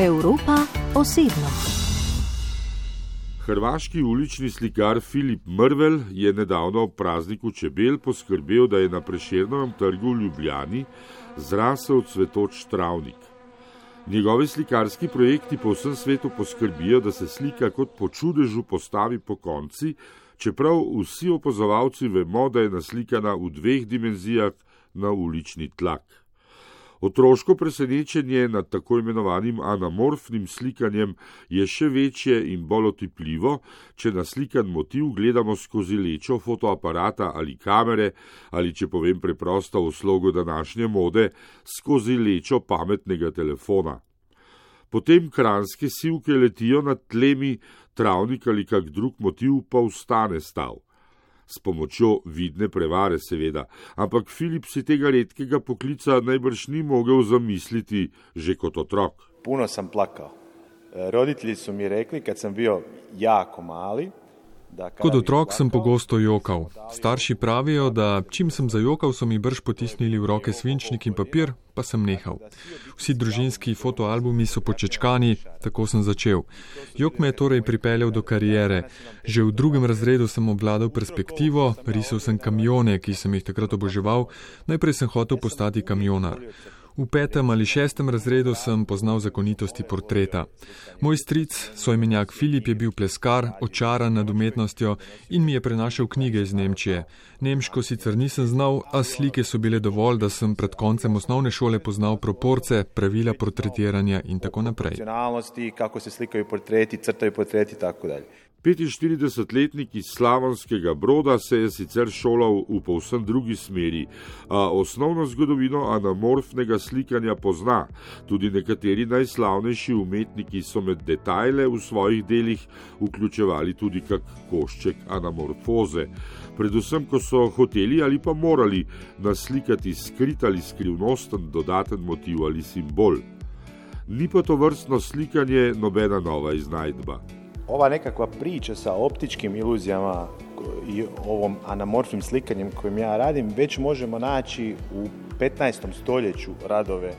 Evropa osebno. Hrvaški ulični slikar Filip Mrvel je nedavno ob prazniku čebel poskrbel, da je na preširnem trgu v Ljubljani zrasel cvetoč travnik. Njegovi slikarski projekti po vsem svetu poskrbijo, da se slika kot po čudežu postavi po konci, čeprav vsi opazovalci vemo, da je naslikana v dveh dimenzijah na ulični tlak. Otroško presenečenje nad tako imenovanim anamorfnim slikanjem je še večje in bolj otipljivo, če naslikan motiv gledamo skozi lečo fotoaparata ali kamere, ali če povem preprosto v slogu današnje mode, skozi lečo pametnega telefona. Potem kranske sivke letijo nad tlemi, travnik ali kak drug motiv pa ustane stav s pomočjo vidne prevare, seveda, ampak Filip si tega redkega poklica najbrž ni mogel zamisliti že kot otrok. Puno sem plakal. Roditelji so mi rekli, kad sem bil jako mali, Kot otrok sem pogosto jokal. Starši pravijo, da čim sem zajokal, so mi brž potisnili v roke svinčnik in papir, pa sem nehal. Vsi družinski fotoalbumi so počečkani, tako sem začel. Jok me je torej pripeljal do karijere. Že v drugem razredu sem obvladal perspektivo, risal sem kamione, ki sem jih takrat oboževal, najprej sem hotel postati kamionar. V petem ali šestem razredu sem poznal zakonitosti portreta. Moj stric, sojmenjak Filip, je bil pleskar, očaran nad umetnostjo in mi je prenašal knjige iz Nemčije. Nemško sicer nisem znal, a slike so bile dovolj, da sem pred koncem osnovne šole poznal proporce, pravila portretiranja in tako naprej. Kako se slikajo portreti, crtajo portreti in tako dalje. 45-letnik iz slavonskega broda se je sicer šolal v povsem drugi smeri, a osnovno zgodovino anamorfnega slikanja pozna. Tudi nekateri najslavnejši umetniki so med detajle v svojih delih vključevali tudi kak košček anamorfoze. Predvsem, ko so hoteli ali pa morali naslikati skrit ali skrivnosten dodaten motiv ali simbol. Ni pa to vrstno slikanje nobena nova iznajdba ova nekakva priča sa optičkim iluzijama i ovom anamorfnim slikanjem kojim ja radim, već možemo naći u 15. stoljeću radove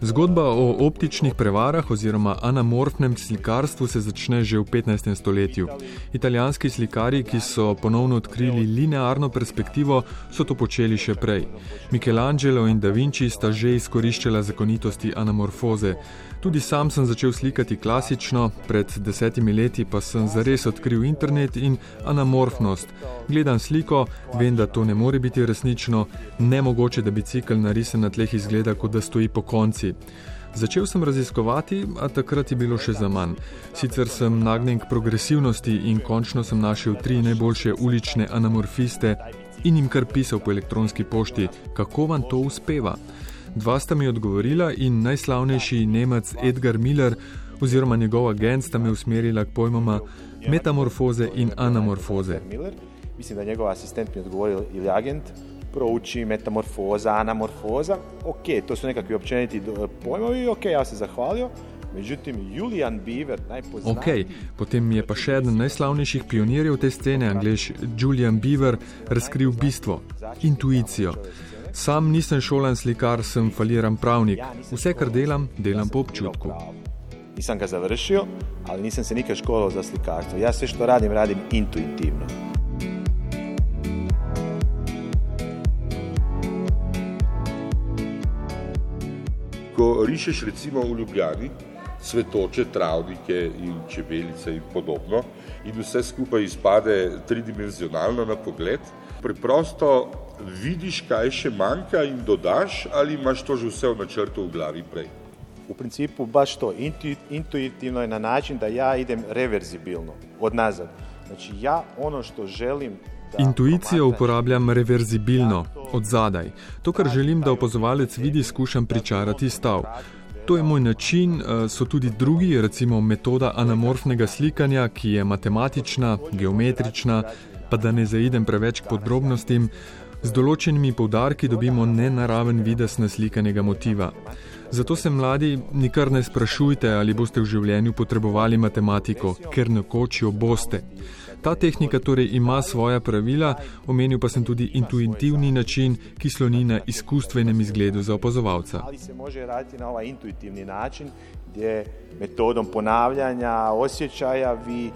Zgodba o optičnih prevarah oziroma anamorfnem slikarstvu se začne že v 15. stoletju. Italijanski slikari, ki so ponovno odkrili linearno perspektivo, so to počeli še prej. Michelangelo in Da Vinci sta že izkoriščala zakonitosti anamorfoze. Tudi sam sem začel slikati klasično, pred desetimi leti pa sem zares odkril internet in anamorfnost. Gledam sliko, vem, da to ne more biti resnično, ne mogoče, da bicikl narisan na tleh izgleda, kot da stoji po konci. Začel sem raziskovati, a takrat je bilo še za manj. Sicer sem nagnjen k progresivnosti in končno sem našel tri najboljše ulične anamorfiste in jim kar pisal po elektronski pošti, kako vam to uspeva. Dva sta mi odgovorila in najslavnejši Nemec Edgar Miller oziroma njegov agent sta me usmerila k pojmoma metamorfoze in anamorfoze. Mislim, da njegov asistent mi je odgovoril ili agent, prouči metamorfoza, anamorfoza, ok, to su nekakvi općeniti pojmovi, ok, ja se zahvalio, Međutim, Julian Beaver, najpoznatejši. Ok, potem je pa še eden najslavnejših pionirjev te scene, angliš Julian Beaver, razkril bistvo, intuicijo. Sam nisem šolan slikar, sem faliran pravnik. Vse, kar delam, delam po občutku. Nisem ga završil, ali nisem se nikaj školal za slikarstvo. Jaz vse, što radim, radim intuitivno. Ko rišeš recimo v Ljubljani, svetoče, travnike in čebelice in podobno, in vse skupaj izpade tridimenzionalno na pogled, preprosto vidiš, kaj še manjka in dodaš, ali imaš to že vse v načrtu v glavi prej. U principu baš to, intuitivno je na način da ja idem reverzibilno, od nazad. Znači ja ono što želim Intuicijo uporabljam reverzibilno, od zadaj. To, kar želim, da opazovalec vidi, skušam pričarati stav. To je moj način, eh, so tudi drugi, recimo metoda anamorfnega slikanja, ki je matematična, geometrična, pa da ne zaidem preveč k podrobnostim. Z določenimi poudarki dobimo nenaraven vides naslikanega motiva. Zato se mladi nikar ne sprašujte, ali boste v življenju potrebovali matematiko, ker nekoč jo boste. Ta tehnika torej ima svoja pravila, omenil pa sem tudi intuitivni način, ki sloni na izkustvenem izgledu za opazovalca. Ali se može raditi na ovaj intuitivni način, gdje metodom ponavljanja, osjećaja vi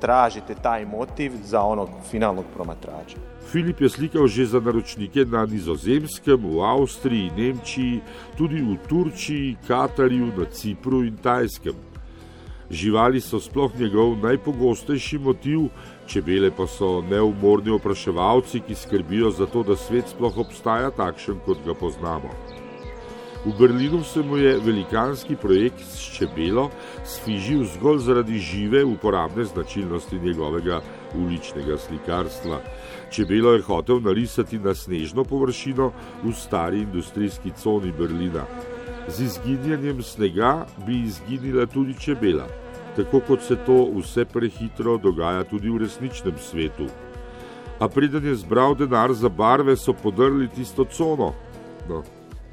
tražite taj motiv za onog finalnog promatrača. Filip je slikal že za naročnike na Nizozemskem, v Avstriji, Nemčiji, tudi v Turčiji, Katarju, na Cipru in Tajskem. Živali so sploh njegov najpogostejši motiv, čebele pa so neumorni opraševalci, ki skrbijo za to, da svet sploh obstaja takšen, kot ga poznamo. V Berlinu se mu je velikanski projekt s čebelo sfižil zgolj zaradi žive uporabne značilnosti njegovega uličnega slikarstva. Čebelo je hotel narisati na snežno površino v stari industrijski coni Berlina. Z izginjanjem snega bi izginila tudi čebela, tako kot se to vse prehitro dogaja tudi v resničnem svetu. A preden je zbral denar za barve, so podrli tisto cono. No,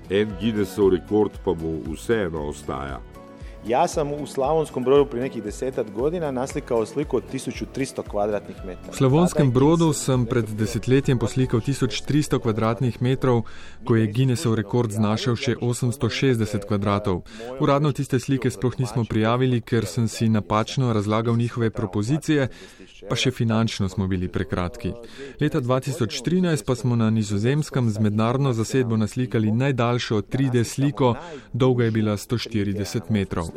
en Guinnessov rekord pa mu vseeno ostaja. Ja sam u Slavonskom brodu prije nekih desetak godina naslikao sliku od 1300 kvadratnih metara. V Slavonskem brodu sem pred desetletjem poslikal 1300 kvadratnih metrov, ko je Guinnessov rekord znašal še 860 kvadratov. Uradno tiste slike sploh nismo prijavili, ker sem si napačno razlagal njihove propozicije, pa še finančno smo bili prekratki. Leta 2013 pa smo na nizozemskem z mednarodno zasedbo naslikali najdaljšo 3D sliko, dolga je bila 140 metrov.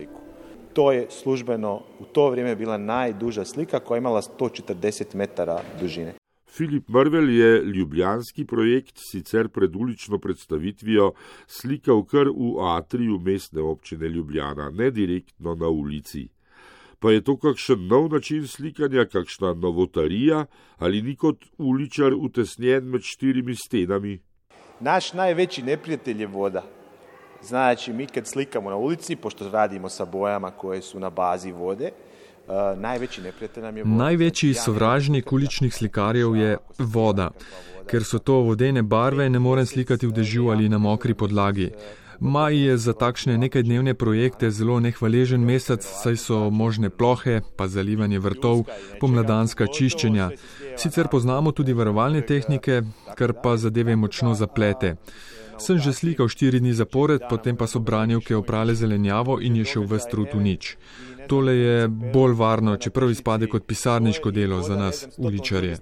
To je službeno u to vrijeme bila najduža slika koja je imala 140 metara dužine. Filip Mrvel je ljubljanski projekt sicer pred ulično predstavitvijo slikal kar v atriju mestne občine Ljubljana, ne direktno na ulici. Pa je to kakšen nov način slikanja, kakšna novotarija ali ni kot uličar utesnjen med štirimi stenami? Naš najveći neprijatelj je voda. Znači, mi kad slikamo na ulici, pošto radimo sa bojama koje su na bazi vode, uh, najveći neprijatelj nam je voda. Največji sovražnik uličnih slikarjev je voda. Ker so to vodene barve, ne morem slikati v dežju ali na mokri podlagi. Maj je za takšne nekajdnevne projekte zelo nehvaležen mesec, saj so možne plohe, pa zalivanje vrtov, pomladanska čiščenja. Sicer poznamo tudi varovalne tehnike, kar pa zadeve močno zaplete. Sem že slikal štiri dni zapored, potem pa so branjevke oprale zelenjavo in je šel v strut v nič. Tole je bolj varno, čeprav izpade kot pisarniško delo za nas, uličarje.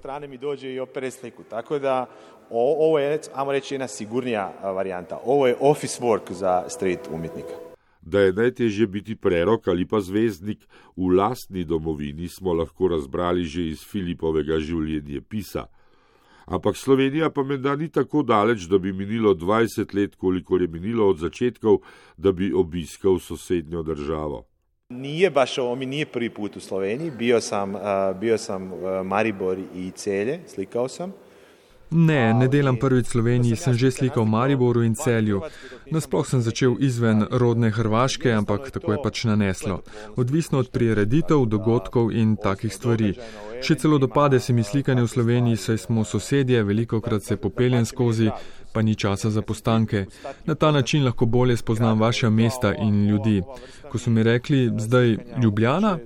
Tako da ovo je, ajmo reći, jedna sigurnija varijanta. Ovo je office work za street umjetnika. Da je najtežje biti prerok ali pa zvezdnik v lastni domovini, smo lahko razbrali že iz Filipovega življenja pisa. Ampak Slovenija pa menda ni tako daleč, da bi minilo 20 let, koliko je minilo od začetkov, da bi obiskal sosednjo državo. Nije baš mi nije prvi put u Sloveniji, bio sam, a, bio sam a, Maribor i Celje, slikao sam. Ne, ne delam prvič v Sloveniji, sem že slikal v Mariboru in Celju. Nasploh sem začel izven rodne Hrvaške, ampak tako je pač naneslo. Odvisno od prireditev, dogodkov in takih stvari. Še celo dopade se mi slikanje v Sloveniji, saj smo sosedje, veliko krat se popeljem skozi, pa ni časa za postanke. Na ta način lahko bolje spoznam vaša mesta in ljudi. Ko so mi rekli, zdaj Ljubljana,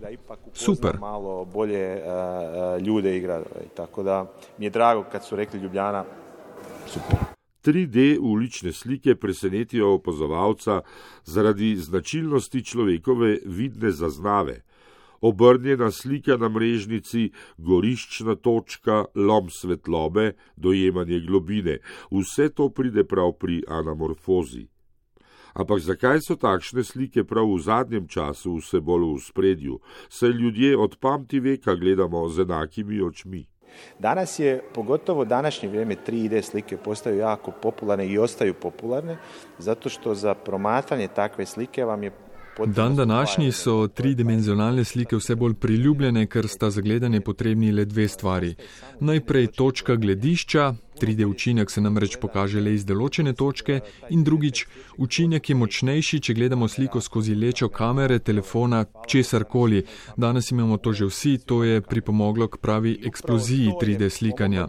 super. malo bolje a, a, ljude i gradove. Tako da mi je drago kad su rekli Ljubljana, super. 3D ulične slike presenetijo opazovalca zaradi značilnosti človekove vidne zaznave. Obrnjena slika na mrežnici, goriščna točka, lom svetlobe, dojemanje globine, vse to pride prav pri anamorfozi. Ampak zakaj so takšne slike prav v zadnjem času vse bolj v spredju, saj ljudje od pamti veka gledamo z enakimi očmi? Danas je, pogotovo današnje vrijeme, 3D slike postaju jako popularne i ostaju popularne, zato što za promatranje takve slike vam je Dan današnji so tridimenzionalne slike vse bolj priljubljene, ker sta za gledanje potrebni le dve stvari. Najprej točka gledišča, 3D učinek se namreč pokaže le iz določene točke, in drugič, učinek je močnejši, če gledamo sliko skozi lečo kamere, telefona, česar koli. Danes imamo to že vsi, to je pripomoglo k pravi eksploziji Upravo to je 3D slikanja.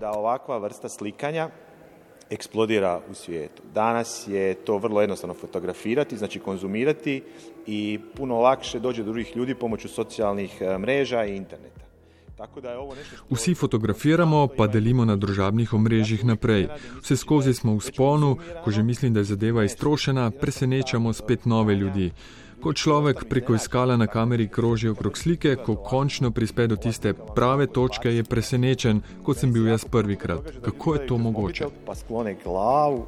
Eksplodira u svijetu. Danas je to vrlo jednostavno fotografirati, znači konzumirati i puno lakše dođe do drugih ljudi pomoću socijalnih e, mreža i interneta. Vsi fotografiramo, pa delimo na družabnih omrežjih naprej. Vse skozi smo v sponu, ko že mislim, da je zadeva iztrošena, presenečamo spet nove ljudi. Ko človek preko iskala na kameri kroži okrog slike, ko končno prispe do tiste prave točke, je presenečen, kot sem bil jaz prvikrat. Kako je to mogoče? Pa sklone glavu.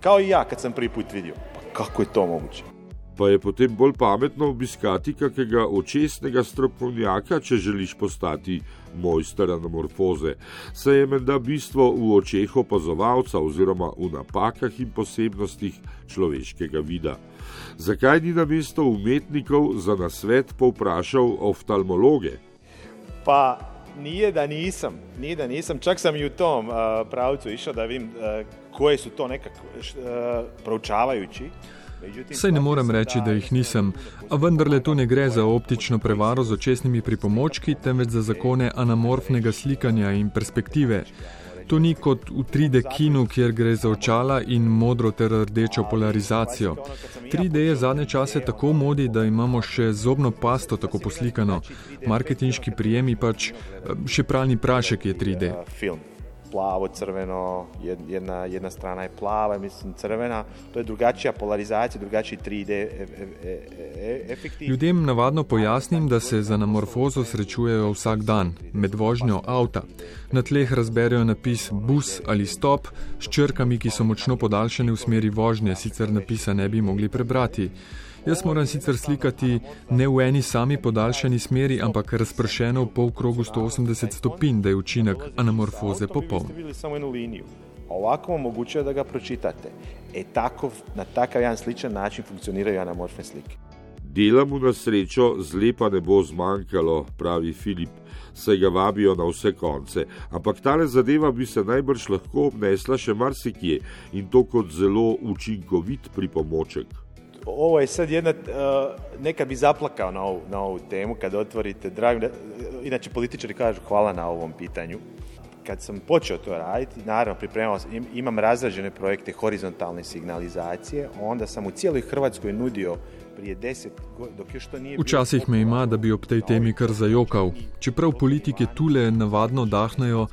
Kao i ja kad sam prvi put vidio. Pa kako je to moguće? Pa je potem bolj pametno obiskati kakega očesnega strokovnjaka, če želiš postati mojster anamorfoze. Se je menda bistvo v očeh opazovalca oziroma v napakah in posebnostih človeškega vida. Zakaj ni na mesto umetnikov za nasvet povprašal oftalmologe? Pa nije da nisam, nije da nisam, čak sam i u tom uh, pravcu išao da vidim uh, koje su to nekako uh, proučavajući. Saj ne morem reči, da jih nisem, a vendarle tu ne gre za optično prevaro z očesnimi pripomočki, temveč za zakone anamorfnega slikanja in perspektive. To ni kot v 3D kinu, kjer gre za očala in modro ter rdečo polarizacijo. 3D je zadnje čase tako modi, da imamo še zobno pasto tako poslikano. Marketinški prijemi pač še pralni prašek je 3D. Film plavo, crveno, jedna, jedna strana je plava, mislim crvena, to je drugačija polarizacija, drugačiji 3D e, e, e, efekti. Ljudem navadno pojasnim, da se z anamorfozo srečujejo vsak dan, med vožnjo avta. Na tleh razberejo napis bus ali stop s črkami, ki so močno podaljšane v smeri vožnje, sicer napisa ne bi mogli prebrati. Jaz moram sicer slikati ne v eni sami podaljšani smeri, ampak razpršeno v pol krogu 180 stopinj, da je učinek anamorfoze popoln. Ovako omogočajo, da ga pročitate. E tako, na takav jedan sličan način funkcionirajo anamorfne slike. Dela mu na srečo zlepa ne bo zmanjkalo, pravi Filip, saj ga vabijo na vse konce. Ampak tale zadeva bi se najbrž lahko obnesla še marsikje in to kot zelo učinkovit pripomoček ovo je sad jedna, uh, nekad bi zaplakao na ovu, na ovu temu kad otvorite, drago, inače političari kažu hvala na ovom pitanju. Kad sam počeo to raditi, naravno pripremao sam, imam razrađene projekte horizontalne signalizacije, onda sam u cijeloj Hrvatskoj nudio prije deset dok još to nije Včasih me ima, da bi ob tej temi kar zajokal. Čeprav politike tule navadno dahnejo,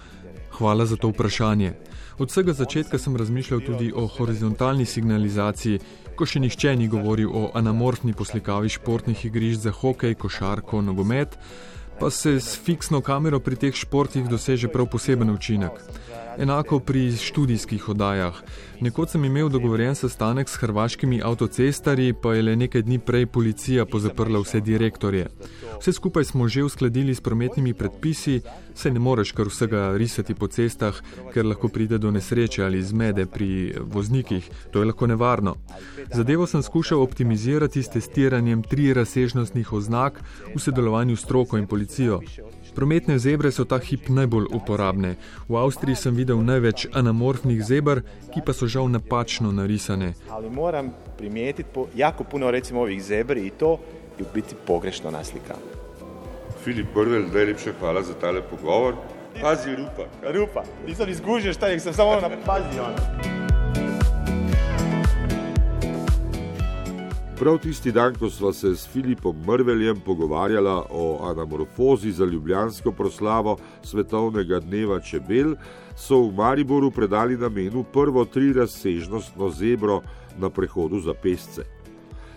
hvala za to vprašanje. Od vsega začetka sem razmišljal tudi o horizontalni signalizaciji, ko še nihče ni govoril o anamorfni poslikavi športnih igrišč za hokej, košarko, nogomet, pa se s fiksno kamero pri teh športih doseže prav poseben učinek. Enako pri študijskih oddajah. Nekoč sem imel dogovorjen sestanek s hrvaškimi avtocestarji, pa je le nekaj dni prej policija pozaprla vse direktorje. Vse skupaj smo že uskladili s prometnimi predpisi, saj ne moreš kar vsega risati po cestah, ker lahko pride do nesreče ali zmede pri voznikih. To je lahko nevarno. Zadevo sem skušal optimizirati s testiranjem tri razsežnostnih oznak v sodelovanju s stroko in policijo. Prometne zebre so ta hip najbolj uporabne. V Avstriji sem videl največ anamorfnih zebr, ki pa so žal napačno narisane. Ali moram primijetiti po jako puno recimo ovih zebri i to je biti pogrešno naslika. Filip Brvel, najlepša hvala za tale pogovor. Pazi rupa. Rupa, nisem izgužil šta, sem samo na pazi. Prav tisti dan, ko smo se s Filipom Mrveljem pogovarjali o anamorfozi za ljubljansko proslavo svetovnega dneva čebel, so v Mariboru predali namenu prvo trirazsežnostno zebro na prehodu za pesce.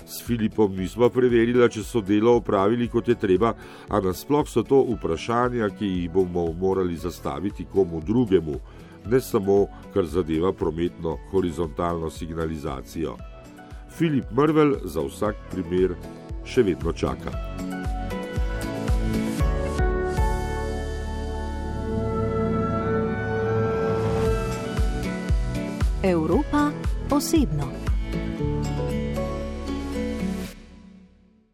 S Filipom nismo preverili, če so delo opravili kot je treba, a nasploh so to vprašanja, ki jih bomo morali zastaviti komu drugemu, ne samo kar zadeva prometno horizontalno signalizacijo. Filip Mrvel za vsak primer še vedno čaka. Evropa osebno.